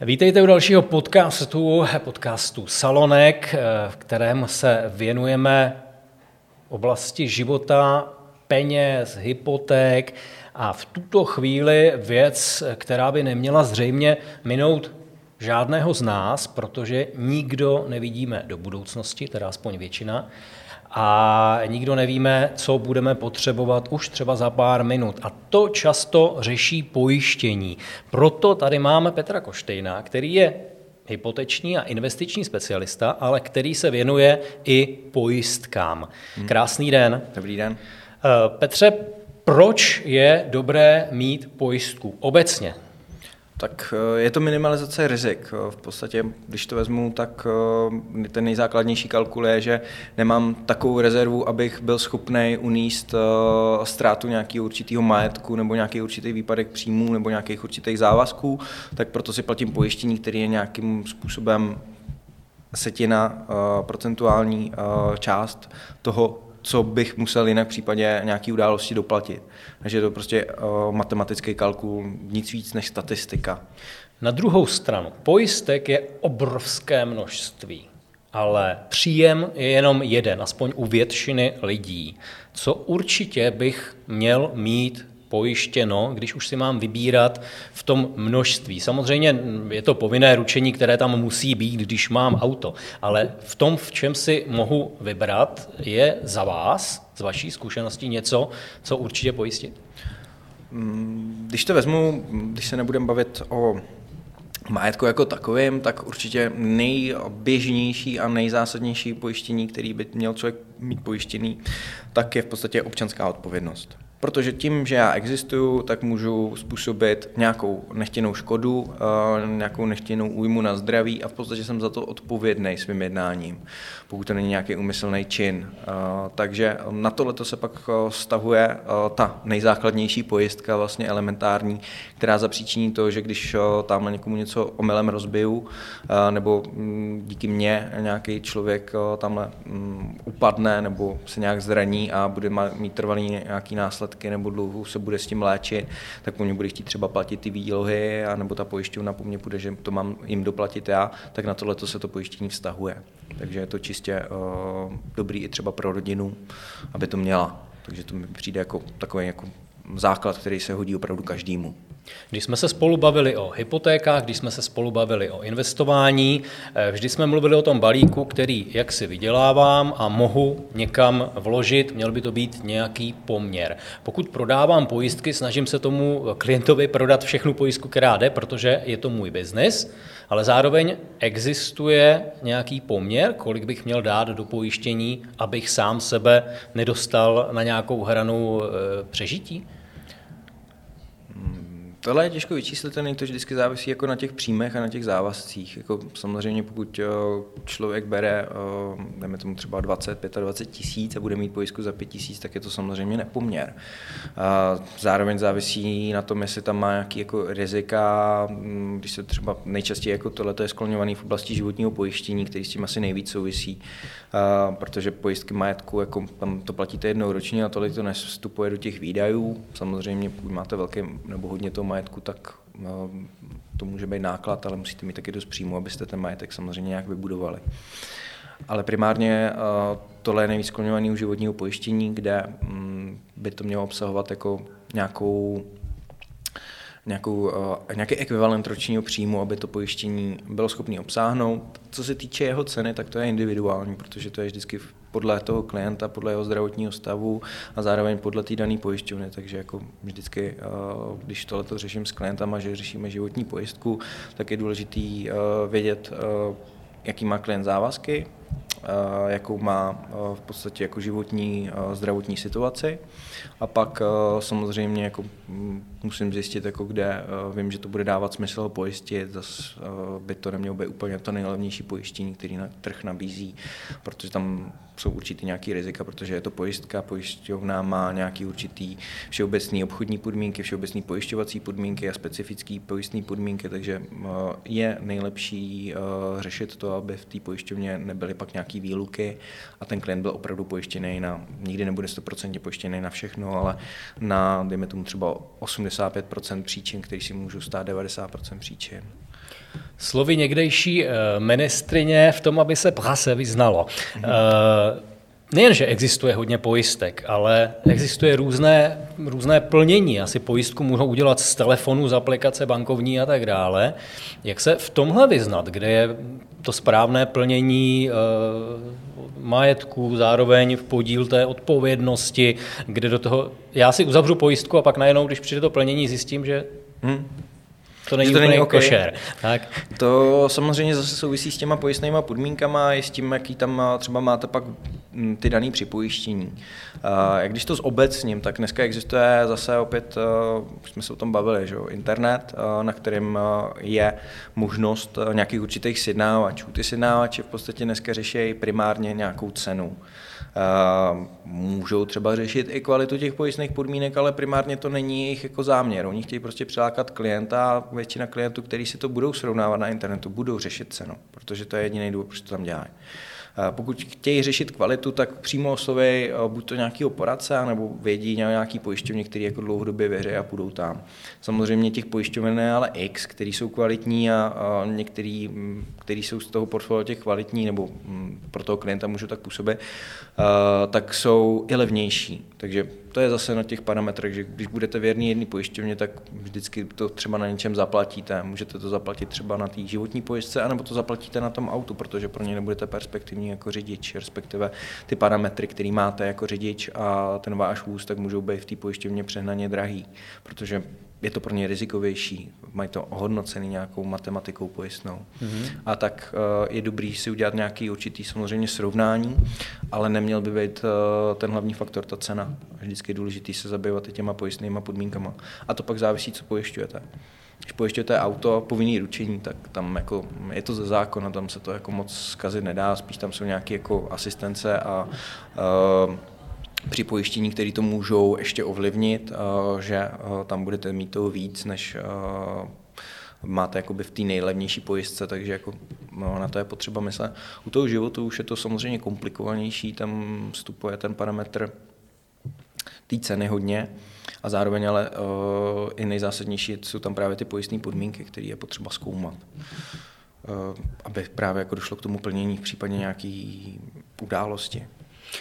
Vítejte u dalšího podcastu, podcastu Salonek, v kterém se věnujeme oblasti života, peněz, hypoték a v tuto chvíli věc, která by neměla zřejmě minout žádného z nás, protože nikdo nevidíme do budoucnosti, teda aspoň většina, a nikdo nevíme, co budeme potřebovat už třeba za pár minut. A to často řeší pojištění. Proto tady máme Petra Koštejna, který je hypoteční a investiční specialista, ale který se věnuje i pojistkám. Hmm. Krásný den. Dobrý den. Eh, Petře, proč je dobré mít pojistku obecně? Tak eh, je to minimalizace rizik. Eh, v podstatě, když to vezmu, tak eh, ten nejzákladnější kalkul je, že nemám takovou rezervu, abych byl schopný uníst ztrátu nějakého určitého majetku nebo nějaký určitý výpadek příjmů nebo nějakých určitých závazků, tak proto si platím pojištění, který je nějakým způsobem setina, procentuální část toho co bych musel jinak v případě nějaké události doplatit. Takže je to prostě uh, matematický kalkul, nic víc než statistika. Na druhou stranu, pojistek je obrovské množství, ale příjem je jenom jeden, aspoň u většiny lidí. Co určitě bych měl mít pojištěno, když už si mám vybírat v tom množství. Samozřejmě je to povinné ručení, které tam musí být, když mám auto, ale v tom, v čem si mohu vybrat, je za vás, z vaší zkušenosti něco, co určitě pojistit? Mm, když to vezmu, když se nebudem bavit o majetku jako takovým, tak určitě nejběžnější a nejzásadnější pojištění, který by měl člověk mít pojištěný, tak je v podstatě občanská odpovědnost. Protože tím, že já existuju, tak můžu způsobit nějakou nechtěnou škodu, eh, nějakou nechtěnou újmu na zdraví a v podstatě jsem za to odpovědný svým jednáním, pokud to není nějaký úmyslný čin. Eh, takže na tohle se pak eh, stahuje ta nejzákladnější pojistka, vlastně elementární, která zapříčiní to, že když tamhle někomu něco omylem rozbiju, nebo mm, díky mně nějaký člověk tamhle mm, upadne nebo se nějak zraní a bude mít trvalý nějaký následky, následky nebo dlouho se bude s tím léčit, tak po mě bude chtít třeba platit ty výlohy, nebo ta pojišťovna po mně bude, že to mám jim doplatit já, tak na tohle se to pojištění vztahuje. Takže je to čistě uh, dobrý i třeba pro rodinu, aby to měla. Takže to mi přijde jako takový jako základ, který se hodí opravdu každému. Když jsme se spolu bavili o hypotékách, když jsme se spolu bavili o investování, eh, vždy jsme mluvili o tom balíku, který jak si vydělávám a mohu někam vložit, měl by to být nějaký poměr. Pokud prodávám pojistky, snažím se tomu klientovi prodat všechnu pojistku, která jde, protože je to můj biznis, ale zároveň existuje nějaký poměr, kolik bych měl dát do pojištění, abych sám sebe nedostal na nějakou hranu eh, přežití? Tohle je těžko vyčíslitelné, to vždycky závisí jako na těch příjmech a na těch závazcích. Jako samozřejmě pokud eh, člověk bere, eh, dáme tomu třeba 20, 25 tisíc a bude mít pojistku za 5 tisíc, tak je to samozřejmě nepoměr. Zároveň závisí na tom, jestli tam má nějaký jako rizika, mm, když se třeba nejčastěji jako tohle je skloňovaný v oblasti životního pojištění, který s tím asi nejvíc souvisí, protože pojistky majetku, jako tam to platíte jednou ročně a tolik to nevstupuje do těch výdajů. Samozřejmě pokud máte velké nebo hodně toho majetku, tak no, to může být náklad, ale musíte mít taky dost příjmu, abyste ten majetek samozřejmě nějak vybudovali. Ale primárně eh, tohle je nejvíc u životního pojištění, kde mm, by to mělo obsahovat jako nějakou nějakou, uh, nějaký ekvivalent ročního příjmu, aby to pojištění bylo schopné obsáhnout. Co se týče jeho ceny, tak to je individuální, protože to je vždycky podle toho klienta, podle jeho zdravotního stavu a zároveň podle té dané pojišťovny. Takže jako vždycky, uh, když tohle řeším s klientama, že řešíme životní pojistku, tak je důležité uh, vědět, jaký má klient závazky, jakou má v podstatě jako životní zdravotní situaci a pak samozřejmě jako musím zjistit, jako kde vím, že to bude dávat smysl pojistit, zase by to nemělo být úplně to nejlevnější pojištění, který na trh nabízí, protože tam jsou určitý nějaký rizika, protože je to pojistka, pojišťovna má nějaký určitý všeobecný obchodní podmínky, všeobecný pojišťovací podmínky a specifické pojistné podmínky, takže je nejlepší řešit to, aby v té pojišťovně nebyly pak nějaký výluky a ten klient byl opravdu pojištěný na, nikdy nebude 100% pojištěný na všechno, ale na, dejme tomu třeba 85% příčin, který si můžou stát 90% příčin. Slovy někdejší ministrině v tom, aby se prase vyznalo. Mm-hmm. Nejen, že existuje hodně pojistek, ale existuje různé, různé plnění. Asi pojistku můžou udělat z telefonu, z aplikace bankovní a tak dále. Jak se v tomhle vyznat, kde je to správné plnění e, majetku, zároveň v podíl té odpovědnosti, kde do toho, já si uzavřu pojistku a pak najednou, když přijde to plnění, zjistím, že hmm. To není to není okay. košer. Tak. To samozřejmě zase souvisí s těma pojistnými podmínkama i s tím, jaký tam třeba máte pak mm, ty dané připojištění. Jak když to s obecním, tak dneska existuje zase opět, už jsme se o tom bavili, že? internet, na kterém je možnost nějakých určitých sjednávačů. Ty sjednávače v podstatě dneska řeší primárně nějakou cenu. Můžou třeba řešit i kvalitu těch pojistných podmínek, ale primárně to není jejich jako záměr. Oni chtějí prostě přilákat klienta a většina klientů, kteří si to budou srovnávat na internetu, budou řešit cenu, protože to je jediný důvod, proč to tam dělají. Pokud chtějí řešit kvalitu, tak přímo oslovej buď to nějakého poradce, nebo vědí nějaký pojišťovny, který jako dlouhodobě věří a půjdou tam. Samozřejmě těch pojišťoven ale X, který jsou kvalitní a, některý, který jsou z toho portfolia těch kvalitní, nebo pro toho klienta můžu tak působit, tak jsou i levnější. Takže to je zase na těch parametrech, že když budete věrný jedný pojišťovně, tak vždycky to třeba na něčem zaplatíte. Můžete to zaplatit třeba na té životní pojistce, anebo to zaplatíte na tom autu, protože pro ně nebudete perspektivní jako řidič, respektive ty parametry, které máte jako řidič a ten váš vůz, tak můžou být v té pojišťovně přehnaně drahý, protože je to pro ně rizikovější, mají to ohodnocený nějakou matematikou pojistnou. Mm-hmm. A tak uh, je dobrý si udělat nějaký určitý samozřejmě srovnání, ale neměl by být uh, ten hlavní faktor ta cena. Vždycky je důležité se zabývat i těma pojistnýma podmínkama. A to pak závisí, co pojišťujete. Když pojišťujete auto, povinný ručení, tak tam jako je to ze zákona, tam se to jako moc zkazit nedá, spíš tam jsou nějaké jako asistence a uh, při pojištění, které to můžou ještě ovlivnit, eh, že eh, tam budete mít toho víc, než eh, máte jakoby v té nejlevnější pojistce, takže jako no, na to je potřeba myslet. U toho životu už je to samozřejmě komplikovanější, tam vstupuje ten parametr té ceny hodně a zároveň ale i nejzásadnější jsou tam právě ty pojistné podmínky, které je potřeba zkoumat. Aby právě jako došlo k tomu plnění v případě nějaké události.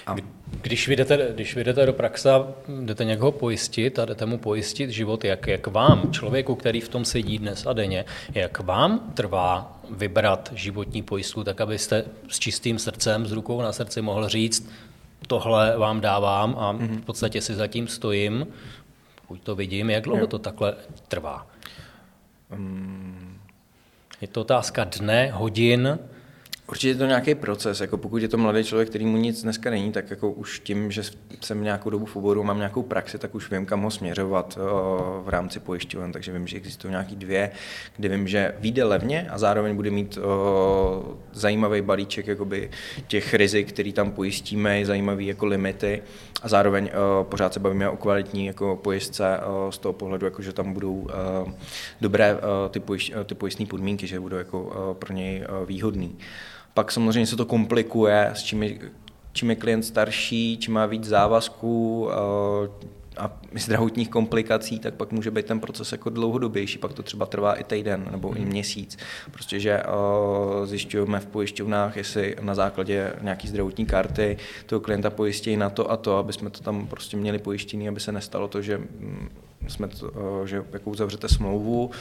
A... Když vy, jdete, když vy jdete do praxe a jdete někoho pojistit a jdete mu pojistit život, jak, jak vám, člověku, který v tom sedí dnes a denně, jak vám trvá vybrat životní pojistku, tak abyste s čistým srdcem, s rukou na srdci mohl říct, tohle vám dávám a v podstatě si zatím stojím, pokud to vidím, jak dlouho to takhle trvá? Um... Je to otázka dne, hodin, Určitě je to nějaký proces, jako pokud je to mladý člověk, který mu nic dneska není, tak jako už tím, že jsem nějakou dobu v oboru, mám nějakou praxi, tak už vím, kam ho směřovat o, v rámci pojišťoven, takže vím, že existují nějaký dvě, kde vím, že vyjde levně a zároveň bude mít o, zajímavý balíček jakoby těch rizik, který tam pojistíme, zajímavý jako limity a zároveň o, pořád se bavíme o kvalitní jako pojistce z toho pohledu, jako, že tam budou dobré ty, pojišť, ty pojistné podmínky, že budou jako pro něj výhodný. Pak samozřejmě se to komplikuje, s čím je, čím je klient starší, čím má víc závazků eh, a zdravotních komplikací, tak pak může být ten proces jako dlouhodobější, pak to třeba trvá i týden nebo i hmm. měsíc. Prostě, že eh, zjišťujeme v pojišťovnách, jestli na základě nějaký zdravotní karty toho klienta pojistí na to a to, aby jsme to tam prostě měli pojištěný, aby se nestalo to, že mm, jsme to, eh, že jako uzavřete smlouvu,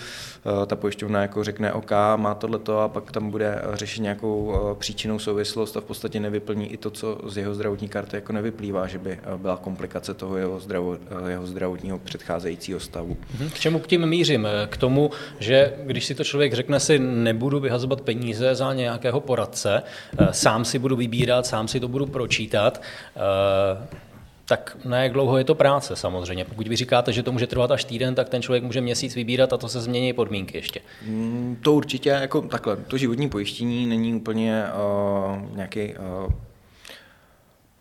eh, ta pojišťovna jako řekne OK, má tohleto a pak tam bude řešit nějakou eh, příčinou souvislost a v podstatě nevyplní i to, co z jeho zdravotní karty jako nevyplývá, že by byla komplikace toho jeho, zdravo, jeho zdravotního předcházejícího stavu. Mhm. K čemu k tím mířím? K tomu, že když si to člověk řekne si, nebudu vyhazovat peníze za nějakého poradce, sám si budu vybírat, sám si to budu pročítat, tak na jak dlouho je to práce samozřejmě. Pokud vy říkáte, že to může trvat až týden, tak ten člověk může měsíc vybírat a to se změní podmínky ještě. Mm, to určitě, jako takhle, to životní pojištění není úplně uh, nějaký uh,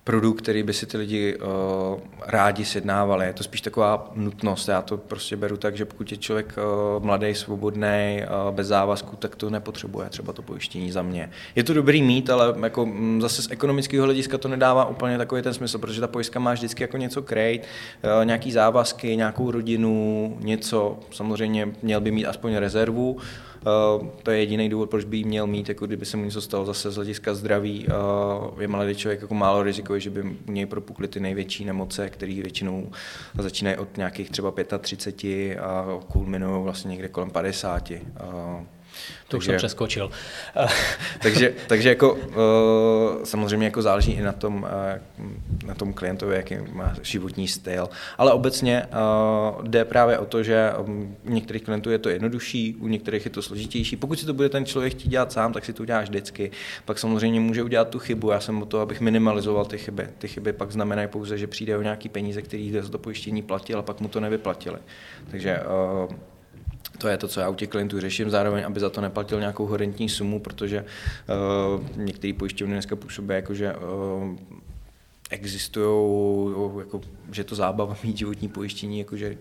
produkt, který by si ty lidi uh, rádi sjednávali. Je to spíš taková nutnost. Já to prostě beru tak, že pokud je člověk uh, mladý, svobodný, uh, bez závazku, tak to nepotřebuje třeba to pojištění za mě. Je to dobrý mít, ale jako m, zase z ekonomického hlediska to nedává úplně takový ten smysl, protože ta pojistka má vždycky jako něco krejt, uh, nějaký závazky, nějakou rodinu, něco. Samozřejmě měl by mít aspoň rezervu, to je jediný důvod, proč by měl mít, jako kdyby se mu něco stalo zase z hlediska zdraví. Je mladý člověk jako málo rizikový, že by něj propukly ty největší nemoce, které většinou začínají od nějakých třeba 35 a kulminují vlastně někde kolem 50. To už jsem přeskočil. takže, takže jako uh, samozřejmě jako záleží i na tom, uh, na tom klientovi, jaký má životní styl, ale obecně uh, jde právě o to, že um, u některých klientů je to jednodušší, u některých je to složitější. Pokud si to bude ten člověk chtít dělat sám, tak si to uděláš vždycky. Pak samozřejmě může udělat tu chybu. Já jsem o to, abych minimalizoval ty chyby. Ty chyby pak znamenají pouze, že přijde o nějaký peníze, který za to pojištění platil, a pak mu to nevyplatili. Takže to je to, co já u těch klientů řeším, zároveň, aby za to neplatil nějakou horentní sumu, protože uh, některé pojišťovny dneska působí jako, že uh, existují, jako, že to zábava mít životní pojištění, jakože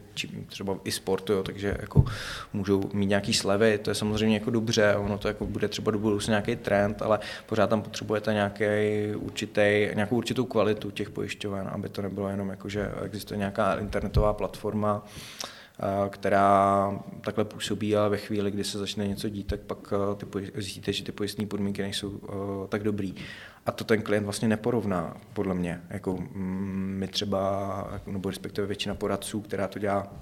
třeba i sportu, takže jako můžou mít nějaký slevy, to je samozřejmě jako dobře, ono to jako bude třeba do budoucna nějaký trend, ale pořád tam potřebujete nějaký určitý, nějakou určitou kvalitu těch pojišťoven, aby to nebylo jenom jako, že existuje nějaká internetová platforma, která takhle působí, ale ve chvíli, kdy se začne něco dít, tak pak ty zjistíte, že ty pojistné podmínky nejsou tak dobrý. A to ten klient vlastně neporovná, podle mě. Jako mm, my třeba, nebo respektive většina poradců, která to dělá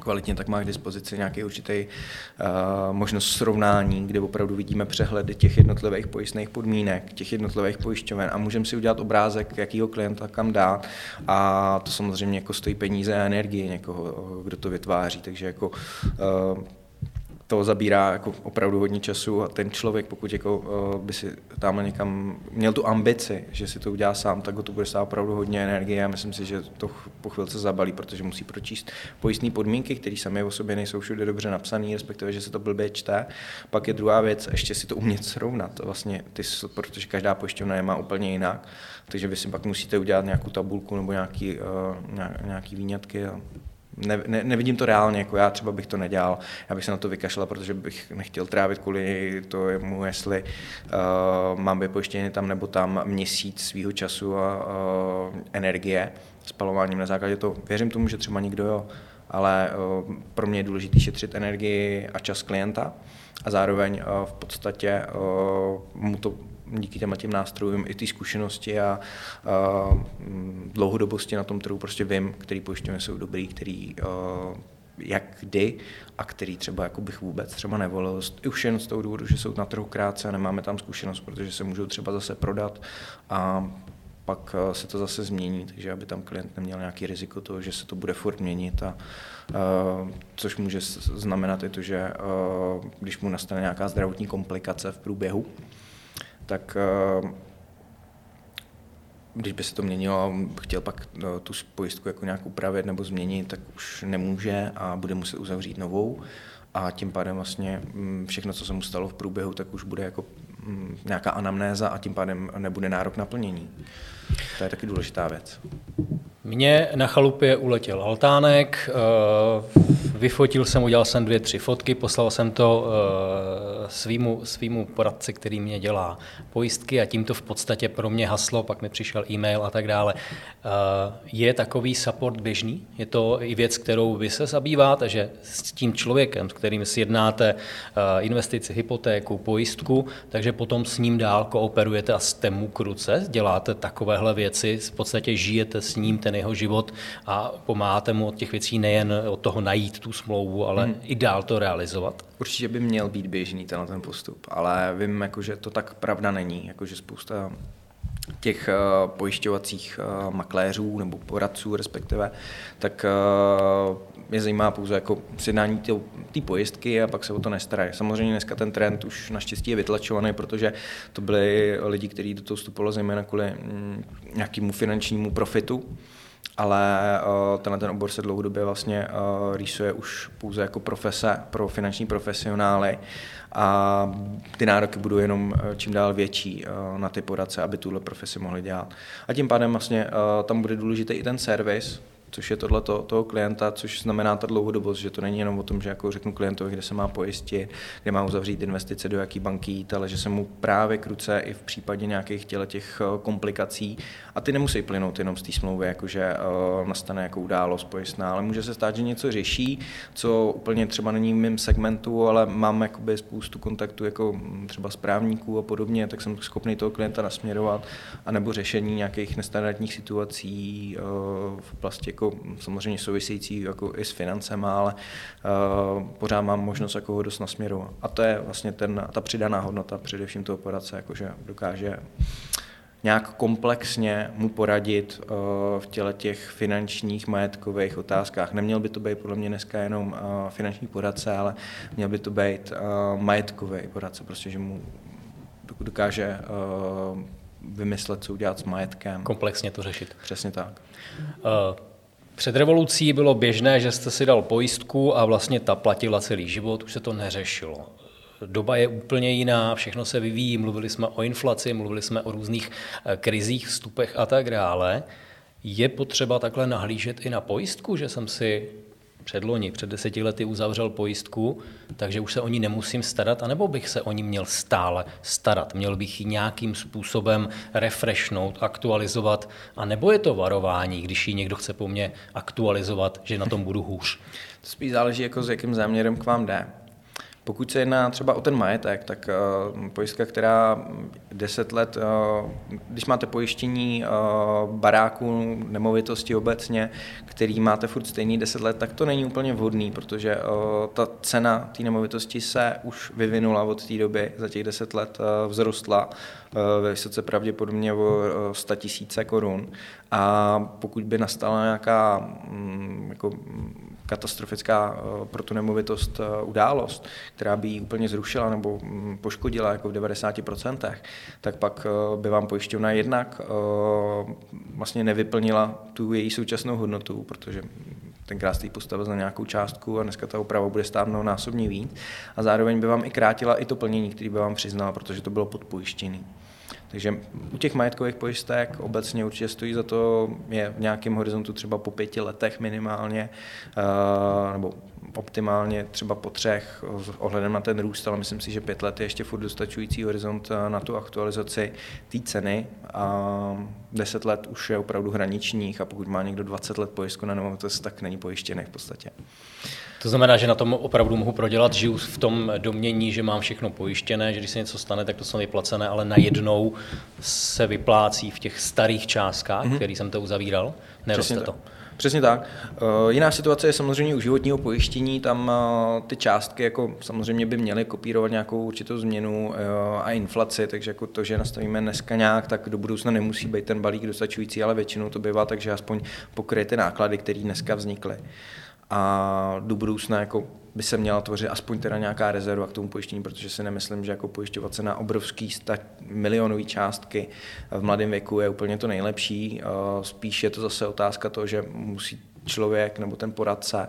kvalitně, tak má k dispozici nějaký určitý uh, možnost srovnání, kde opravdu vidíme přehledy těch jednotlivých pojistných podmínek, těch jednotlivých pojišťoven a můžeme si udělat obrázek, jakýho klienta kam dát. A to samozřejmě jako stojí peníze a energie někoho, kdo to vytváří, takže jako uh, to zabírá jako opravdu hodně času a ten člověk, pokud jako, uh, by si tam někam měl tu ambici, že si to udělá sám, tak ho to bude stát opravdu hodně energie a myslím si, že to po chvilce zabalí, protože musí pročíst pojistné podmínky, které sami o sobě nejsou všude dobře napsané, respektive, že se to blbě čte. Pak je druhá věc, ještě si to umět srovnat, vlastně ty, protože každá pojišťovna je má úplně jinak, takže vy si pak musíte udělat nějakou tabulku nebo nějaký, uh, nějaký výňatky a ne, ne, nevidím to reálně, jako já třeba bych to nedělal, já bych se na to vykašlal, protože bych nechtěl trávit kvůli tomu, jestli uh, mám vypojištěný tam nebo tam měsíc svého času a uh, energie spalováním na základě toho. Věřím tomu, že třeba nikdo jo, ale uh, pro mě je důležité šetřit energii a čas klienta a zároveň uh, v podstatě uh, mu to díky těm těm nástrojům i ty zkušenosti a, a dlouhodobosti na tom trhu prostě vím, který pojišťovny jsou dobrý, který a, jak kdy a který třeba jako bych vůbec třeba nevolil. Už jen z toho důvodu, že jsou na trhu krátce a nemáme tam zkušenost, protože se můžou třeba zase prodat a pak se to zase změní, takže aby tam klient neměl nějaký riziko toho, že se to bude furt měnit a uh, což může znamenat i to, že uh, když mu nastane nějaká zdravotní komplikace v průběhu, tak eh, když by se to měnilo a chtěl pak eh, tu pojistku jako nějak upravit nebo změnit, tak už nemůže a bude muset uzavřít novou a tím pádem vlastně mm, všechno, co se mu stalo v průběhu, tak už bude jako mm, nějaká anamnéza a tím pádem nebude nárok na plnění. To je taky důležitá věc. Mně na chalupě uletěl altánek, eh, vyfotil jsem, udělal jsem dvě, tři fotky, poslal jsem to svýmu, svýmu poradci, který mě dělá pojistky a tím to v podstatě pro mě haslo, pak mi přišel e-mail a tak dále. Eh, je takový support běžný? Je to i věc, kterou vy se zabýváte, že s tím člověkem, s kterým sjednáte eh, investici, hypotéku, pojistku, takže potom s ním dál kooperujete a jste mu k ruce, děláte takovéhle věci, v podstatě žijete s ním ten jeho život a pomáháte mu od těch věcí nejen od toho najít tu smlouvu, ale hmm. i dál to realizovat? Určitě by měl být běžný tenhle ten postup, ale vím, jako, že to tak pravda není, jako, že spousta těch uh, pojišťovacích uh, makléřů nebo poradců respektive, tak uh, mě zajímá pouze jako sjednání té pojistky a pak se o to nestarají. Samozřejmě dneska ten trend už naštěstí je vytlačovaný, protože to byli lidi, kteří do toho vstupovali zejména kvůli mm, nějakému finančnímu profitu, ale uh, tenhle ten obor se dlouhodobě vlastně uh, rýsuje už pouze jako profese pro finanční profesionály a ty nároky budou jenom uh, čím dál větší uh, na ty poradce, aby tuhle profesi mohli dělat. A tím pádem vlastně uh, tam bude důležitý i ten servis, což je tohle toho klienta, což znamená ta dlouhodobost, že to není jenom o tom, že jako řeknu klientovi, kde se má pojistit, kde má uzavřít investice, do jaký banky jít, ale že se mu právě kruce i v případě nějakých těle těch eh, komplikací. A ty nemusí plynout jenom z té smlouvy, jakože uh, nastane jako událost pojistná, ale může se stát, že něco řeší, co úplně třeba není v mém segmentu, ale mám jakoby spoustu kontaktů jako mm, třeba správníků a podobně, tak jsem schopný toho klienta nasměrovat, anebo řešení nějakých nestandardních situací uh, v oblasti jako samozřejmě související jako i s financema, ale uh, pořád mám možnost jako ho dost nasměrovat. A to je vlastně ten, ta přidaná hodnota především toho poradce, jakože dokáže nějak komplexně mu poradit uh, v těle těch finančních, majetkových otázkách. Neměl by to být podle mě dneska jenom uh, finanční poradce, ale měl by to být uh, majetkový poradce, prostě, že mu dokáže vymyslet, co udělat s majetkem. Komplexně to řešit. Přesně tak. Před revolucí bylo běžné, že jste si dal pojistku a vlastně ta platila celý život, už se to neřešilo. Doba je úplně jiná, všechno se vyvíjí, mluvili jsme o inflaci, mluvili jsme o různých eh, krizích, vstupech a tak dále. Je potřeba takhle nahlížet i na pojistku, že jsem si předloni, před deseti lety uzavřel pojistku, takže už se o ní nemusím starat, anebo bych se o ní měl stále starat. Měl bych ji nějakým způsobem refreshnout, aktualizovat, a nebo je to varování, když ji někdo chce po mně aktualizovat, že na tom budu hůř. To spíš záleží, jako s jakým záměrem k vám jde. Pokud se jedná třeba o ten majetek, tak uh, pojistka, která 10 let, uh, když máte pojištění uh, baráku, nemovitosti obecně, který máte furt stejný 10 let, tak to není úplně vhodný, protože ta cena té nemovitosti se už vyvinula od té doby, za těch 10 let vzrostla vysoce pravděpodobně o 100 tisíce korun. A pokud by nastala nějaká um, jako, katastrofická eh, pro tu nemovitost eh, událost, která by ji úplně zrušila nebo mm, poškodila jako v 90%, tak pak eh, by vám pojišťovna jednak vlastně nevyplnila tu její současnou hodnotu, protože tenkrát jste ji postavil za nějakou částku a dneska ta oprava bude stát násobně víc. A zároveň by vám i krátila i to plnění, který by vám přiznala, protože to bylo podpojištěné. Takže u těch majetkových pojistek obecně určitě stojí za to, je v nějakém horizontu třeba po pěti letech minimálně, eh, nebo optimálně třeba po třech ohledem na ten růst, ale myslím si, že pět let je ještě furt dostačující horizont eh, na tu aktualizaci té ceny a deset let už je opravdu hraničních a pokud má někdo 20 let pojistku na nemovitost, tak není pojištěný v podstatě. To znamená, že na tom opravdu mohu prodělat, žiju v tom domění, že mám všechno pojištěné, že když se něco stane, tak to jsou vyplacené, ale najednou se vyplácí v těch starých částkách, mm-hmm. který jsem to uzavíral, neroste to. Tak. Přesně tak. Uh, jiná situace je samozřejmě u životního pojištění, tam uh, ty částky jako samozřejmě by měly kopírovat nějakou určitou změnu uh, a inflaci, takže jako to, že nastavíme dneska nějak, tak do budoucna nemusí být ten balík dostačující, ale většinou to bývá, takže aspoň pokryje ty náklady, které dneska vznikly a do budoucna jako by se měla tvořit aspoň teda nějaká rezerva k tomu pojištění, protože si nemyslím, že jako pojišťovat se na obrovský sta- milionové částky v mladém věku je úplně to nejlepší. Spíš je to zase otázka toho, že musí člověk nebo ten poradce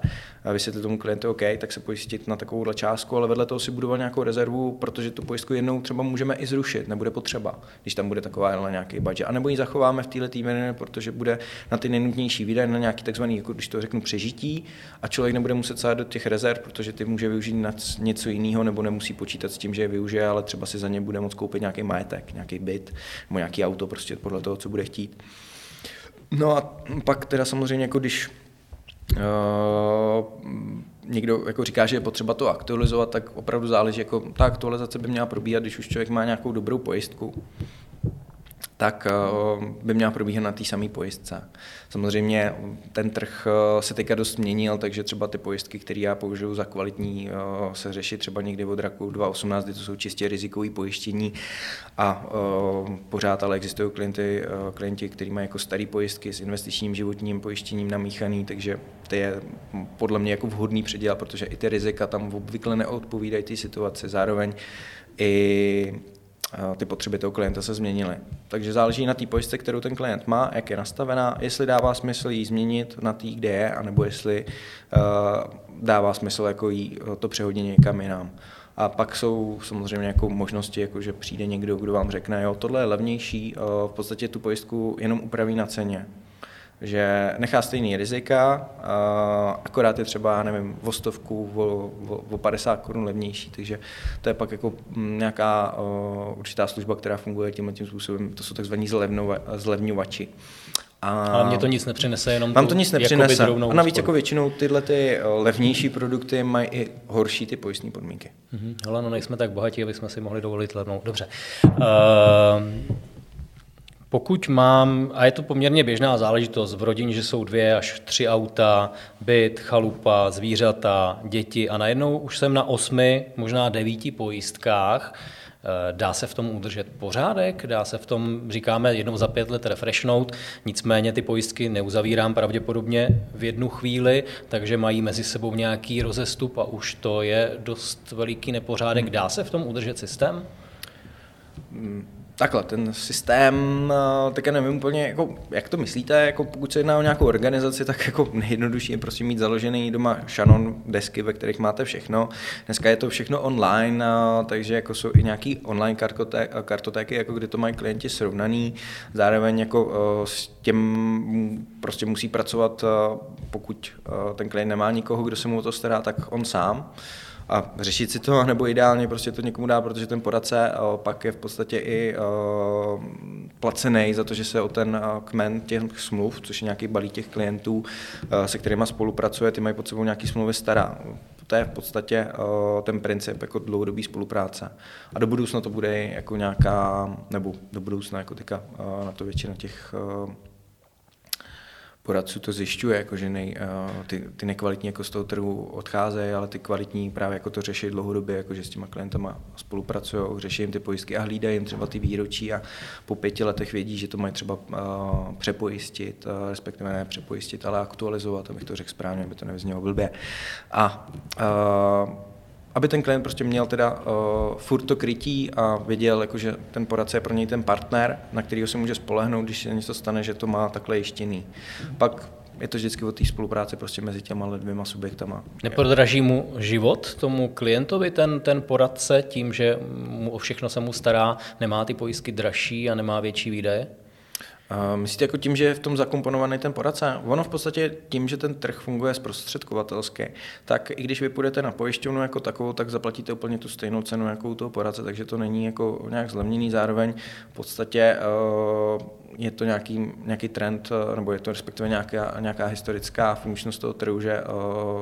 vysvětlit tomu klientu, OK, tak se pojistit na takovou částku, ale vedle toho si budovat nějakou rezervu, protože tu pojistku jednou třeba můžeme i zrušit, nebude potřeba, když tam bude taková nějaký budget. A nebo ji zachováme v této týdne, protože bude na ty nejnutnější výdaje, na nějaký takzvaný, jako když to řeknu, přežití a člověk nebude muset sát do těch rezerv, protože ty může využít na něco jiného nebo nemusí počítat s tím, že je využije, ale třeba si za ně bude moct koupit nějaký majetek, nějaký byt nebo nějaký auto, prostě podle toho, co bude chtít. No a pak teda samozřejmě, jako když někdo jako říká, že je potřeba to aktualizovat, tak opravdu záleží, jako ta aktualizace by měla probíhat, když už člověk má nějakou dobrou pojistku, tak eh, by měla probíhat na té samé pojistce. Samozřejmě ten trh eh, se teďka dost měnil, takže třeba ty pojistky, které já použiju za kvalitní, eh, se řeší třeba někdy od roku 2018, kdy to jsou čistě rizikové pojištění a pořád ale existují klienty, klienti, kteří mají jako staré pojistky s investičním životním pojištěním namíchaný, takže to je podle mě jako vhodný předěl, protože i ty rizika tam obvykle neodpovídají té situaci. Zároveň i ty potřeby toho klienta se změnily. Takže záleží na té pojistce, kterou ten klient má, jak je nastavená, jestli dává smysl ji změnit na té, kde je, anebo jestli uh, dává smysl jako jí, to přehodit někam jinam. A pak jsou samozřejmě jako možnosti, jako že přijde někdo, kdo vám řekne, jo, tohle je levnější, uh, v podstatě tu pojistku jenom upraví na ceně že nechá stejný rizika, akorát je třeba, nevím, o stovku, o, o, o 50 korun levnější, takže to je pak jako mm, nějaká určitá služba, která funguje tímhle tím způsobem, to jsou takzvaní zlevňovači. A... Ale mě to nic nepřinese, jenom Vám to nic nepřinese. A navíc jako většinou tyhle ty levnější produkty mají i horší ty pojistné podmínky. Mm-hmm. Ale no nejsme tak bohatí, aby jsme si mohli dovolit levnou. Dobře. Uh, pokud mám, a je to poměrně běžná záležitost v rodině, že jsou dvě až tři auta, byt, chalupa, zvířata, děti a najednou už jsem na osmi, možná devíti pojistkách, Eh, dá se v tom udržet pořádek, dá se v tom, říkáme, jednou za pět let refreshnout, nicméně ty pojistky neuzavírám pravděpodobně v jednu chvíli, takže mají mezi sebou nějaký rozestup a už to je dost veliký nepořádek. Dá se v tom udržet systém? Takhle, ten systém, eh, tak já nevím úplně, jako, jak to myslíte, jako pokud se jedná o nějakou organizaci, tak jako nejjednodušší je prostě mít založený doma šanon desky, ve kterých máte všechno. Dneska je to všechno online, eh, takže jako jsou i nějaký online kartoté, kartotéky, jako kde to mají klienti srovnaný. Zároveň jako eh, s tím prostě musí pracovat, pokud ten klient nemá nikoho, kdo se mu o to stará, tak on sám a řešit si to, nebo ideálně prostě to někomu dá, protože ten poradce pak je v podstatě i placený za to, že se o ten kmen těch smluv, což je nějaký balík těch klientů, se kterými spolupracuje, ty mají pod sebou nějaký smlouvy stará. To je v podstatě ten princip jako dlouhodobý spolupráce. A do budoucna to bude jako nějaká, nebo do budoucna jako teďka na to většina těch poradců to zjišťuje, jako že nej, uh, ty, ty nekvalitní jako z toho trhu odcházejí, ale ty kvalitní právě jako to řeší dlouhodobě, jako že s těma klientama spolupracují, řeší jim ty pojistky a hlídají jim třeba ty výročí a po pěti letech vědí, že to mají třeba uh, přepojistit, uh, respektive ne přepojistit, ale aktualizovat, abych to řekl správně, aby to nevyznělo blbě. A uh, aby ten klient prostě měl teda uh, furt to krytí a věděl, jako, že ten poradce je pro něj ten partner, na kterého se může spolehnout, když se něco stane, že to má takhle jištěný. Pak je to vždycky o té spolupráci prostě mezi těma dvěma subjektama. Neprodraží mu život tomu klientovi ten, ten poradce tím, že mu o všechno se mu stará, nemá ty pojistky dražší a nemá větší výdaje? Myslíte jako tím, že je v tom zakomponovaný ten poradce? Ono v podstatě tím, že ten trh funguje zprostředkovatelské, tak i když vy půjdete na pojišťovnu jako takovou, tak zaplatíte úplně tu stejnou cenu jako u toho poradce, takže to není jako nějak zlevněný. Zároveň v podstatě eh, je to nějaký, nějaký trend, eh, nebo je to respektive nějaká, nějaká historická funkčnost toho trhu, že eh,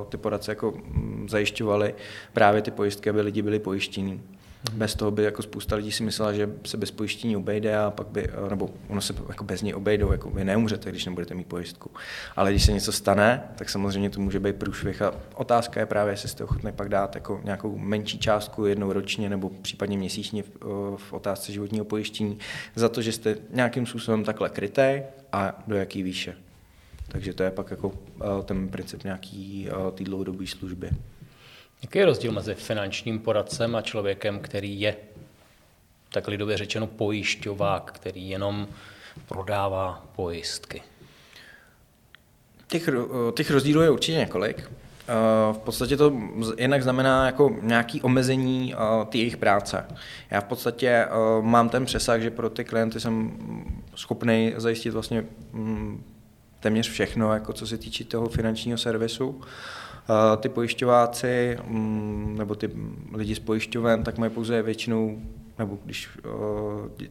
ty poradce jako mm, zajišťovaly právě ty pojistky, aby lidi byli pojištění. Bez toho by jako spousta lidí si myslela, že se bez pojištění obejde a pak by, nebo ono se jako bez něj obejdou, jako vy neumřete, když nebudete mít pojistku. Ale když se něco stane, tak samozřejmě to může být průšvih a otázka je právě, jestli jste ochotný pak dát jako nějakou menší částku jednou ročně nebo případně měsíčně v, v otázce životního pojištění za to, že jste nějakým způsobem takhle kryté a do jaký výše. Takže to je pak jako ten princip nějaký té dlouhodobé služby. Jaký je rozdíl mezi finančním poradcem a člověkem, který je, tak lidově řečeno, pojišťovák, který jenom prodává pojistky? Těch, těch rozdílů je určitě několik. Eh, v podstatě to jinak znamená jako nějaké omezení eh, ty jejich práce. Já v podstatě eh, mám ten přesah, že pro ty klienty jsem schopný zajistit vlastně mm, téměř všechno, jako co se týče toho finančního servisu. Ty pojišťováci mm, nebo ty lidi s pojišťovem, tak mají pouze většinou nebo když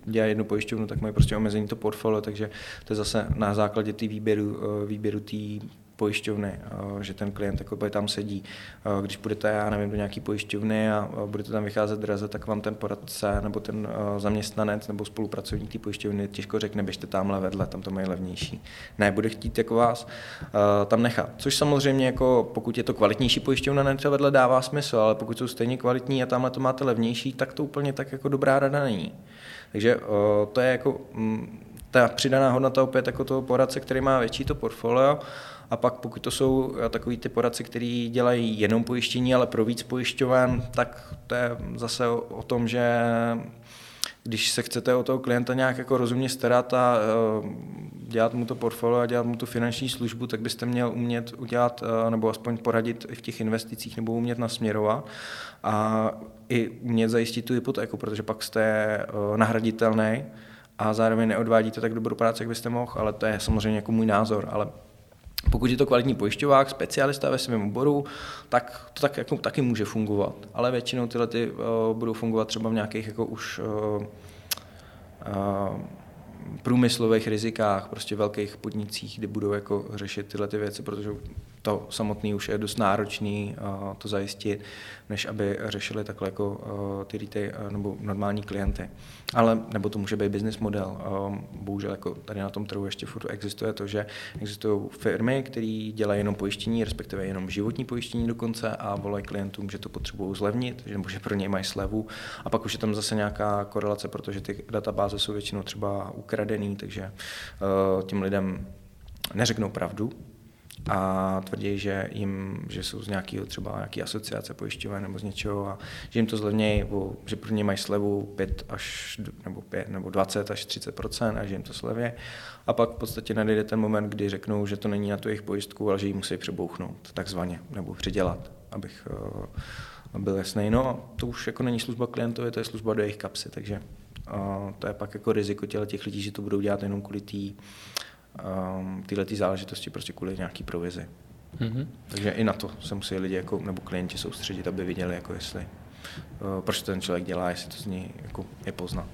dělají jednu pojišťovnu, tak mají prostě omezení to portfolio, takže to je zase na základě té výběru, výběru té pojišťovny, eh, že ten klient jako tam sedí. Eh, když budete, já nevím, do nějaké pojišťovny a budete tam vycházet draze, tak vám ten poradce nebo ten eh, zaměstnanec nebo spolupracovník té pojišťovny těžko řekne, běžte tamhle vedle, tam to mají levnější. Ne, bude chtít jako vás tam nechat. Což samozřejmě, jako pokud je to kvalitnější pojišťovna, ne třeba vedle dává smysl, ale pokud jsou stejně kvalitní a tamhle to máte levnější, tak to úplně tak jako dobrá rada není. Takže to je jako mm, ta přidaná hodnota opět jako toho poradce, který má větší to portfolio, a pak pokud to jsou eh, takový ty poradci, kteří dělají jenom pojištění, ale pro víc pojišťoven, tak to je zase o, tom, že když se chcete o toho klienta nějak jako rozumně starat a uh, dělat mu to portfolio a dělat mu tu finanční službu, tak byste měl umět udělat, uh, nebo aspoň poradit v těch investicích, nebo umět nasměrovat a i umět zajistit tu hypotéku, protože pak jste nahraditelný a zároveň neodvádíte tak dobrou práci, jak byste mohl, ale to je samozřejmě jako můj názor, ale pokud je to kvalitní pojišťovák, specialista ve svém oboru, tak to tak jako taky může fungovat. Ale většinou tyhle ty, uh, budou fungovat třeba v nějakých jako už uh, uh, průmyslových rizikách, prostě velkých podnicích, kde budou jako řešit tyhle ty věci, protože to samotný už je dost náročný to zajistit, než aby řešili takhle jako ty uh, nebo normální klienty. Ale, nebo to může být business model. Bohužel jako tady na tom trhu ještě furt existuje to, že existují firmy, které dělají jenom pojištění, respektive jenom životní pojištění dokonce a volají klientům, že to potřebují zlevnit, že, nebo že pro ně mají slevu. A pak už je tam zase nějaká korelace, protože ty databáze jsou většinou třeba ukradený, takže těm lidem neřeknou pravdu, a tvrdí, že, jim, že jsou z nějakého třeba nějaký asociace pojišťoven nebo z něčeho a že jim to zlevnějí, že pro ně mají slevu 5 až, nebo 5, nebo 20 až 30 a že jim to slevě. A pak v podstatě nadejde ten moment, kdy řeknou, že to není na tu jejich pojistku, ale že ji musí přebouchnout, takzvaně, nebo předělat, abych uh, byl jasný. No a to už jako není služba klientovi, to je služba do jejich kapsy, takže uh, to je pak jako riziko těch lidí, že to budou dělat jenom kvůli té um, tyhle ty záležitosti prostě kvůli nějaký provizi. Mm-hmm. Takže i na to se musí lidi jako, nebo klienti soustředit, aby viděli, jako jestli, uh, proč ten člověk dělá, jestli to z něj jako je poznat.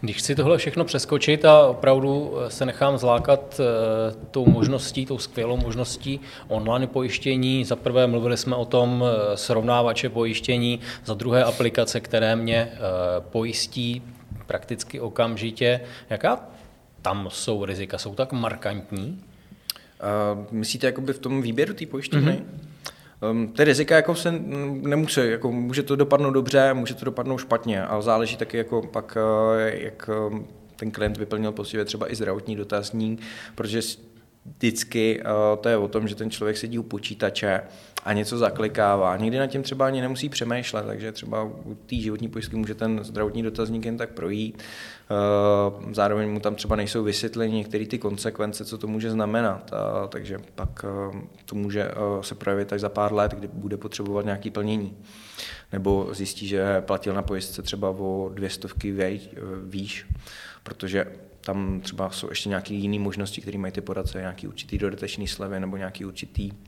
Když chci tohle všechno přeskočit a opravdu eh, se nechám zlákat uh, tou možností, tou skvělou možností online pojištění, za prvé mluvili jsme o tom srovnávače pojištění, za druhé aplikace, které mě pojistí prakticky okamžitě. Jaká tam jsou rizika, jsou tak markantní? Uh, myslíte jakoby v tom výběru té pojištění? Mm-hmm. Um, ty rizika jako se nemusí, jako může to dopadnout dobře, může to dopadnout špatně, ale záleží taky jako pak, uh, jak um, ten klient vyplnil poctivě třeba i zdravotní dotazník, protože vždycky uh, to je o tom, že ten člověk sedí u počítače a něco zaklikává. Někdy na tím třeba ani nemusí přemýšlet, takže třeba u té životní pojistky může ten zdravotní dotazník jen tak projít. Uh, zároveň mu tam třeba nejsou vysvětleny některé ty konsekvence, co to může znamenat. Uh, takže pak uh, to může se projevit až za pár let, kdy bude potřebovat nějaké plnění. Nebo zjistí, že platil na pojistce třeba o dvě stovky výš, protože tam třeba jsou ještě nějaké jiné možnosti, které mají ty poradce, nějaký určitý dodatečný slevy nebo nějaký určitý uh,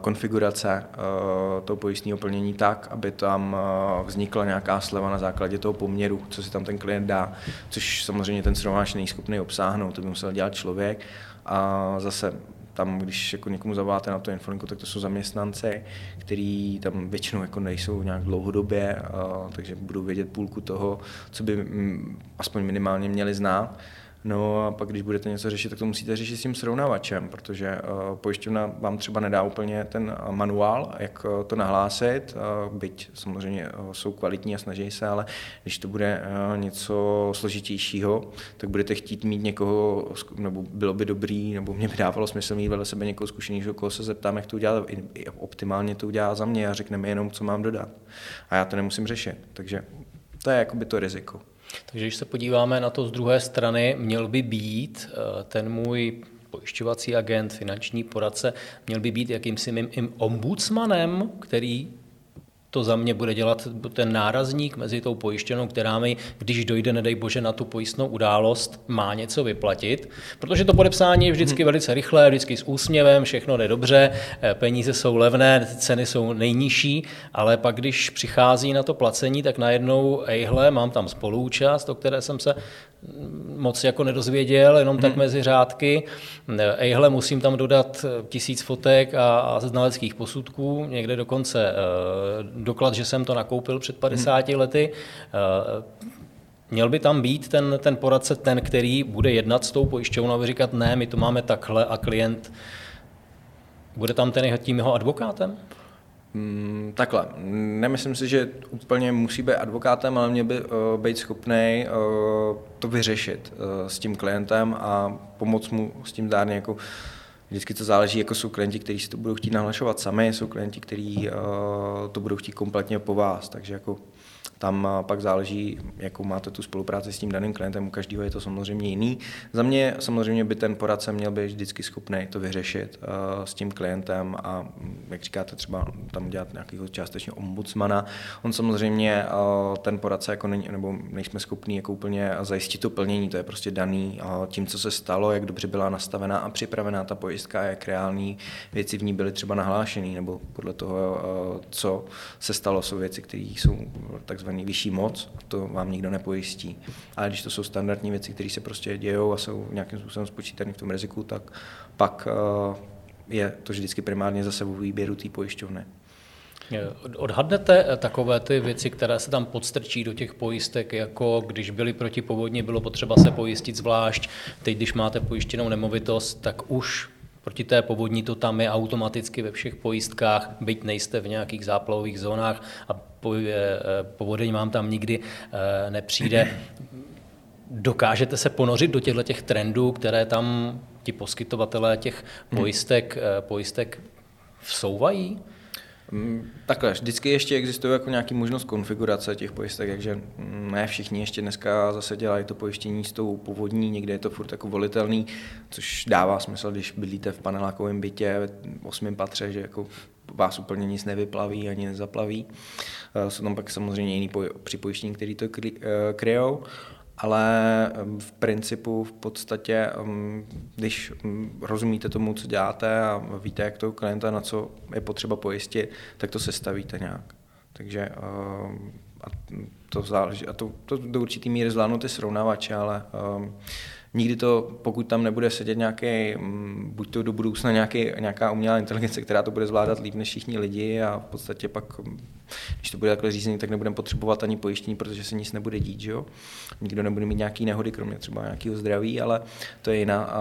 konfigurace uh, toho pojistného plnění tak, aby tam uh, vznikla nějaká sleva na základě toho poměru, co si tam ten klient dá, což samozřejmě ten srovnáč není schopný obsáhnout, to by musel dělat člověk. A zase tam, když jako někomu zavoláte na to infolinku, tak to jsou zaměstnanci, kteří tam většinou jako nejsou nějak dlouhodobě, uh, takže budou vědět půlku toho, co by mm, aspoň minimálně měli znát. No a pak, když budete něco řešit, tak to musíte řešit s tím srovnávačem, protože uh, pojišťovna vám třeba nedá úplně ten uh, manuál, jak uh, to nahlásit, uh, byť samozřejmě uh, jsou kvalitní a snaží se, ale když to bude uh, něco složitějšího, tak budete chtít mít někoho, nebo bylo by dobrý, nebo mě by dávalo smysl mít vedle sebe někoho zkušenějšího, koho se zeptám, jak to udělat, optimálně to udělá za mě a řekne mi jenom, co mám dodat. A já to nemusím řešit, takže to je jakoby to riziko. Takže když se podíváme na to z druhé strany, měl by být eh, ten můj pojišťovací agent, finanční poradce, měl by být jakýmsi mým ombudsmanem, který to za mě bude dělat ten nárazník mezi tou pojištěnou, která mi, když dojde, nedej bože, na tu pojistnou událost, má něco vyplatit. Protože to podepsání je vždycky hmm. velice rychlé, vždycky s úsměvem, všechno jde dobře, eh, peníze jsou levné, ceny jsou nejnižší, ale pak, když přichází na to placení, tak najednou, ejhle, mám tam spoluúčast, o které jsem se moc jako nedozvěděl, jenom hmm. tak mezi řádky. Ejhle, musím tam dodat tisíc fotek a, a znaleckých posudků, někde dokonce uh, doklad, že jsem to nakoupil před 50 hmm. lety. Uh, Měl by tam být ten, ten poradce, ten, který bude jednat s tou pojišťovnou a říkat, ne, my to máme takhle a klient bude tam ten tím jeho advokátem? Mm, takhle, nemyslím si, že úplně musí být advokátem, ale mě by uh, být schopný uh, to vyřešit uh, s tím klientem a pomoct mu s tím dárně jako Vždycky to záleží, jako jsou klienti, kteří si to budou chtít nahlašovat sami, jsou klienti, kteří uh, to budou chtít kompletně po vás, takže jako Tam pak záleží, jakou máte tu spolupráci s tím daným klientem, u každého je to samozřejmě jiný. Za mě samozřejmě by ten poradce měl být vždycky schopný to vyřešit uh, s tím klientem a jak říkáte, třeba tam dělat nějakého částečně ombudsmana. On samozřejmě uh, ten poradce jako není, nebo nejsme schopni jako úplně zajistit to plnění, to je prostě daný uh, tím, co se stalo, jak dobře byla nastavená a připravená ta pojistka, jak reální věci v ní byly třeba nahlášený, nebo podle toho, co se stalo, jsou věci, které jsou takzvaný vyšší moc, to vám nikdo nepojistí. Ale když to jsou standardní věci, které se prostě dějou a jsou nějakým způsobem spočítané v tom riziku, tak pak uh, je to vždycky primárně zase v výběru té pojišťovny. Odhadnete takové ty věci, které se tam podstrčí do těch pojistek, jako když byly proti povodni, bylo potřeba se pojistit zvlášť, teď když máte pojištěnou nemovitost, tak už proti té povodní to tam je automaticky ve všech pojistkách, byť nejste v nějakých záplavových zónách a povodeň vám tam nikdy eh, nepřijde. Dokážete se ponořit do těchto těch trendů, které tam ti poskytovatelé těch pojistek, hmm. pojistek vsouvají? Mm, takhle, vždycky ještě existuje jako nějaký možnost konfigurace těch pojistek, takže ne všichni ještě dneska zase dělají to pojištění s tou původní, někde je to furt jako volitelný, což dává smysl, když bydlíte v panelákovém bytě v osmém patře, že jako vás úplně nic nevyplaví ani nezaplaví. Eh, jsou tam pak samozřejmě jiný připojištění, který to eh, kryjou ale v principu v podstatě, když rozumíte tomu, co děláte a víte, jak toho klienta, na co je potřeba pojistit, tak to sestavíte nějak. Takže a to záleží, a to, to do určitý míry zvládnou ty srovnávače, ale nikdy to, pokud tam nebude sedět nějaký, mm, buď to do budoucna nějaký, nějaká umělá inteligence, která to bude zvládat líp než všichni lidi a v podstatě pak, mm, když to bude takhle řízení, tak nebudeme potřebovat ani pojištění, protože se nic nebude dít, že jo? Nikdo nebude mít nějaký nehody, kromě třeba nějakého zdraví, ale to je jiná,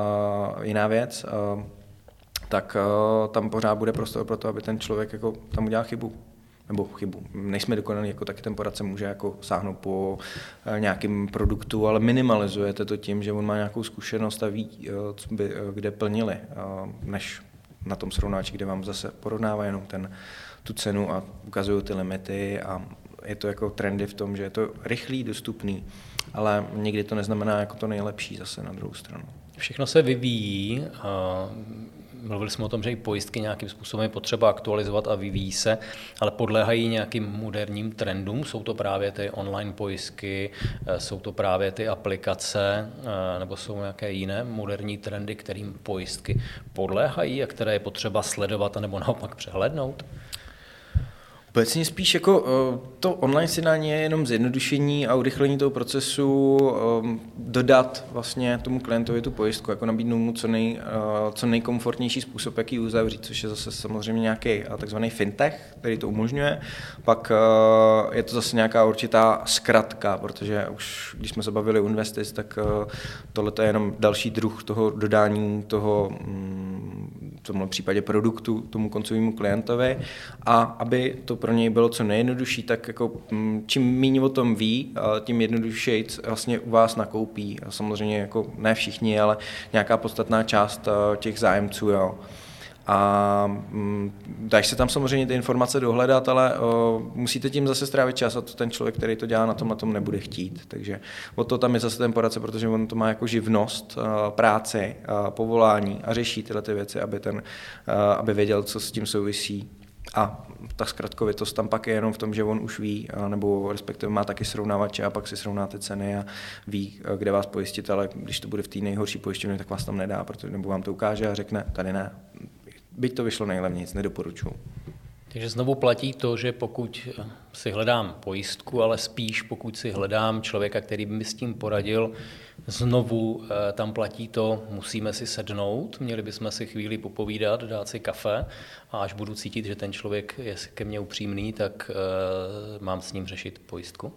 uh, jiná věc. Uh, tak uh, tam pořád bude prostor pro to, aby ten člověk jako tam udělal chybu nebo chybu. Nejsme dokonalí, jako taky ten poradce může jako sáhnout po eh, nějakém produktu, ale minimalizujete to tím, že on má nějakou zkušenost a ví, eh, co by, eh, kde plnili, než na tom srovnáči, kde vám zase porovnává jenom ten, tu cenu a ukazují ty limity a je to jako trendy v tom, že je to rychlý, dostupný, ale někdy to neznamená jako to nejlepší zase na druhou stranu. Všechno se vyvíjí. Mluvili jsme o tom, že i pojistky nějakým způsobem je potřeba aktualizovat a vyvíjí se, ale podléhají nějakým moderním trendům. Jsou to právě ty online pojistky, eh, jsou to právě ty aplikace, eh, nebo jsou nějaké jiné moderní trendy, kterým pojistky podléhají a které je potřeba sledovat nebo naopak přehlednout? Obecně spíš jako eh, to online sjednání je jenom zjednodušení a urychlení toho procesu, eh, dodat vlastně tomu klientovi tu pojistku, jako nabídnout mu co, nej, eh, co nejkomfortnější způsob, jak ji uzavřít, což je zase samozřejmě nějaký takzvaný fintech, který to umožňuje. Pak je to zase nějaká určitá zkratka, protože už když jsme se bavili investic, tak tohle je jenom další druh toho dodání toho mm, v tomhle případě produktu tomu koncovému klientovi a aby to pro něj bylo co nejjednodušší, tak jako mm, čím méně o tom ví, tím jednodušeji vlastně u vás nakoupí. Samozřejmě jako ne všichni, ale nějaká podstatná část těch zájemců, jo. A mm, dáš se tam samozřejmě ty informace dohledat, ale musíte tím zase strávit čas a to ten člověk, který to dělá, na tom na tom nebude chtít. Takže o to tam je zase ten poradce, protože on to má jako živnost, práci, povolání a řeší tyhle ty věci, aby, ten, aby věděl, co s tím souvisí a ta zkratkovitost tam pak je jenom v tom, že on už ví, nebo respektive má taky srovnávače a pak si srovná ty ceny a ví, kde vás pojistit, ale když to bude v té nejhorší pojišťovně, tak vás tam nedá, protože nebo vám to ukáže a řekne, tady ne. Byť to vyšlo nejlevněji, nedoporučuji. Takže znovu platí to, že pokud si hledám pojistku, ale spíš pokud si hledám člověka, který by mi s tím poradil, znovu eh, tam platí to, musíme si sednout, měli bychom si chvíli popovídat, dát si kafe a až budu cítit, že ten člověk je ke mně upřímný, tak uh, mám s ním řešit pojistku?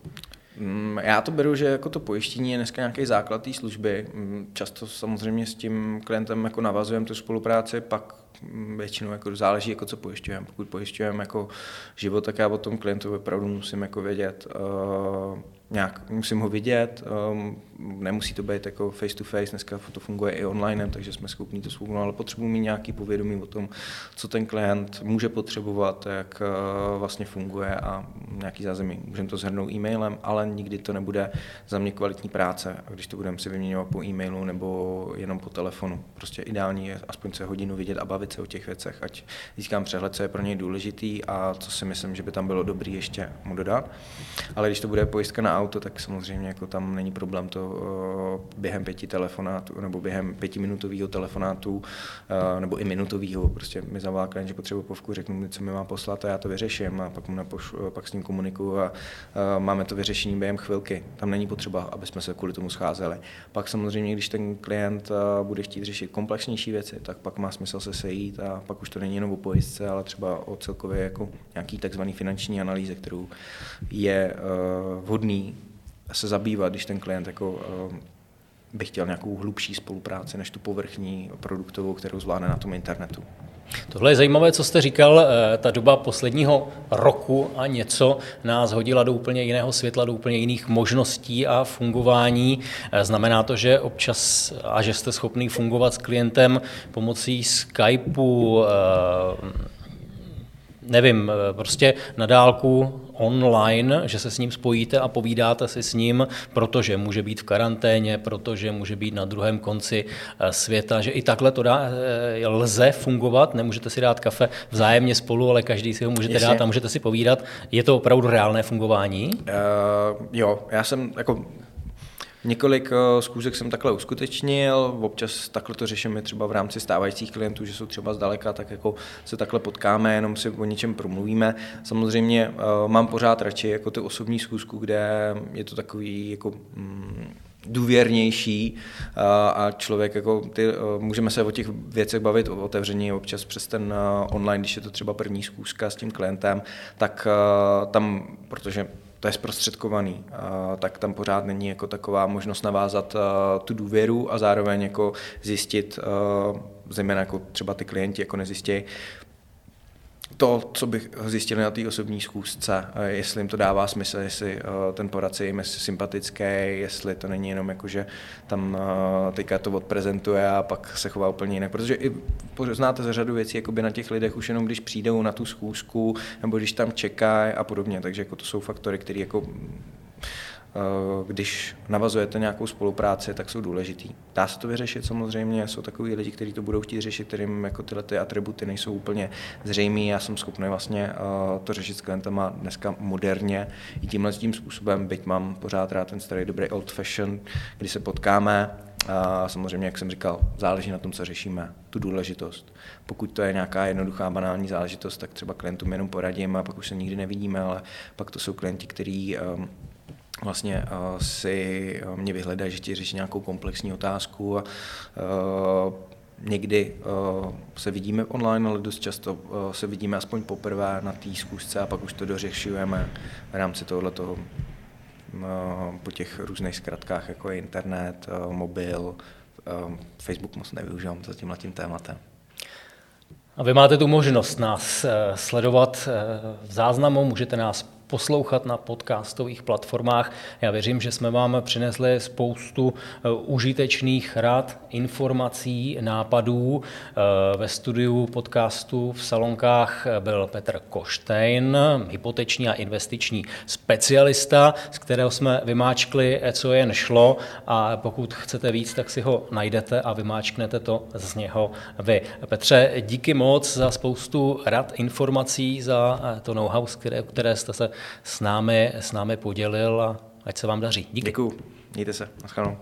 Mm, já to beru, že jako to pojištění je dneska nějaký základ té služby. Mm, často samozřejmě s tím klientem jako navazujeme tu spolupráci, pak většinou jako záleží, jako co pojišťujeme. Pokud pojišťujeme jako život, tak já o tom klientovi opravdu musím jako vědět, uh, nějak musím ho vidět, um, nemusí to být jako face to face, dneska to funguje i online, takže jsme schopni to spolu, ale potřebuji mít nějaký povědomí o tom, co ten klient může potřebovat, jak uh, vlastně funguje a nějaký zázemí. Můžeme to zhrnout e-mailem, ale nikdy to nebude za mě kvalitní práce. A když to budeme si vyměňovat po e-mailu nebo jenom po telefonu. Prostě ideální je aspoň se hodinu vidět a bavit se o těch věcech, ať získám přehled, co je pro něj důležitý a co si myslím, že by tam bylo dobrý ještě mu dodat. Ale když to bude pojistka na auto, tak samozřejmě jako tam není problém to během pěti telefonátů nebo během pětiminutového telefonátu nebo i minutového. Prostě mi zavolá klient, že potřebuje povku, řeknu mi, co mi má poslat a já to vyřeším a pak, mu napošu, pak s ním komunikuju a, máme to vyřešení během chvilky. Tam není potřeba, aby jsme se kvůli tomu scházeli. Pak samozřejmě, když ten klient bude chtít řešit komplexnější věci, tak pak má smysl se sejít a pak už to není jenom o pojistce, ale třeba o celkově jako nějaký takzvaný finanční analýze, kterou je vhodný se zabývat, když ten klient jako uh, by chtěl nějakou hlubší spolupráci než tu povrchní produktovou, kterou zvládne na tom internetu. Tohle je zajímavé, co jste říkal. Eh, ta doba posledního roku a něco nás hodila do úplně jiného světla, do úplně jiných možností a fungování. Eh, znamená to, že občas a že jste schopný fungovat s klientem pomocí Skypeu, eh, nevím, prostě na dálku online, že se s ním spojíte a povídáte si s ním, protože může být v karanténě, protože může být na druhém konci eh, světa, že i takhle to dá, eh, lze fungovat, nemůžete si dát kafe vzájemně spolu, ale každý si ho můžete Jasně. dát a můžete si povídat. Je to opravdu reálné fungování? Uh, jo, já jsem jako Několik eh, zkoušek jsem takhle uskutečnil, občas takhle to řešíme třeba v rámci stávajících klientů, že jsou třeba zdaleka, tak jako se takhle potkáme, jenom si o něčem promluvíme. Samozřejmě uh, mám pořád radši jako ty osobní zkusku, kde je to takový jako mm, důvěrnější uh, a člověk jako ty, můžeme se o těch věcech bavit otevřeně občas přes ten online, když je to třeba první zkouška s tím klientem, tak tam, protože to je zprostředkovaný, tak tam pořád není jako taková možnost navázat tu důvěru a zároveň jako zjistit, zejména jako třeba ty klienti jako nezjistějí, to, co bych zjistil na té osobní zkoušce, jestli jim to dává smysl, jestli ten poradce jim je sympatický, jestli to není jenom jako, že tam teďka to odprezentuje a pak se chová úplně jinak. Protože i znáte za řadu věcí jakoby na těch lidech už jenom když přijdou na tu schůzku, nebo když tam čekají a podobně. Takže jako to jsou faktory, které jako Eh, když navazujete nějakou spolupráci, tak jsou důležitý. Dá se to vyřešit samozřejmě, jsou takový lidi, kteří to budou chtít řešit, kterým jako tyhle ty atributy nejsou úplně zřejmý. Já jsem schopný vlastně eh, to řešit s klientama dneska moderně i tímhle tím způsobem, byť mám pořád rád ten starý dobrý old fashion, kdy se potkáme, a samozřejmě, jak jsem říkal, záleží na tom, co řešíme, tu důležitost. Pokud to je nějaká jednoduchá banální záležitost, tak třeba klientům jenom poradím a pak už se nikdy nevidíme, ale pak to jsou klienti, kteří um, vlastně uh, si uh, mě vyhledají, že ti řeší nějakou komplexní otázku a uh, někdy uh, se vidíme online, ale dost často uh, se vidíme aspoň poprvé na té zkusce a pak už to dořešujeme v rámci tohoto uh, po těch různých zkratkách, jako je internet, uh, mobil, uh, Facebook moc nevyužívám za tímhle tím tématem. A vy máte tu možnost nás sledovat v záznamu, můžete nás poslouchat na podcastových platformách. Já věřím, že jsme vám přinesli spoustu eh, užitečných rad, informací, nápadů. Eh, ve studiu podcastu v Salonkách byl Petr Koštejn, hypoteční a investiční specialista, z kterého jsme vymáčkli, co jen šlo a pokud chcete víc, tak si ho najdete a vymáčknete to z něho vy. Petře, díky moc za spoustu rad, informací, za eh, to know-how, které, které jste se s námi, s námi podělil a ať se vám daří. Díky. Děkuju. Mějte se. Naschledanou.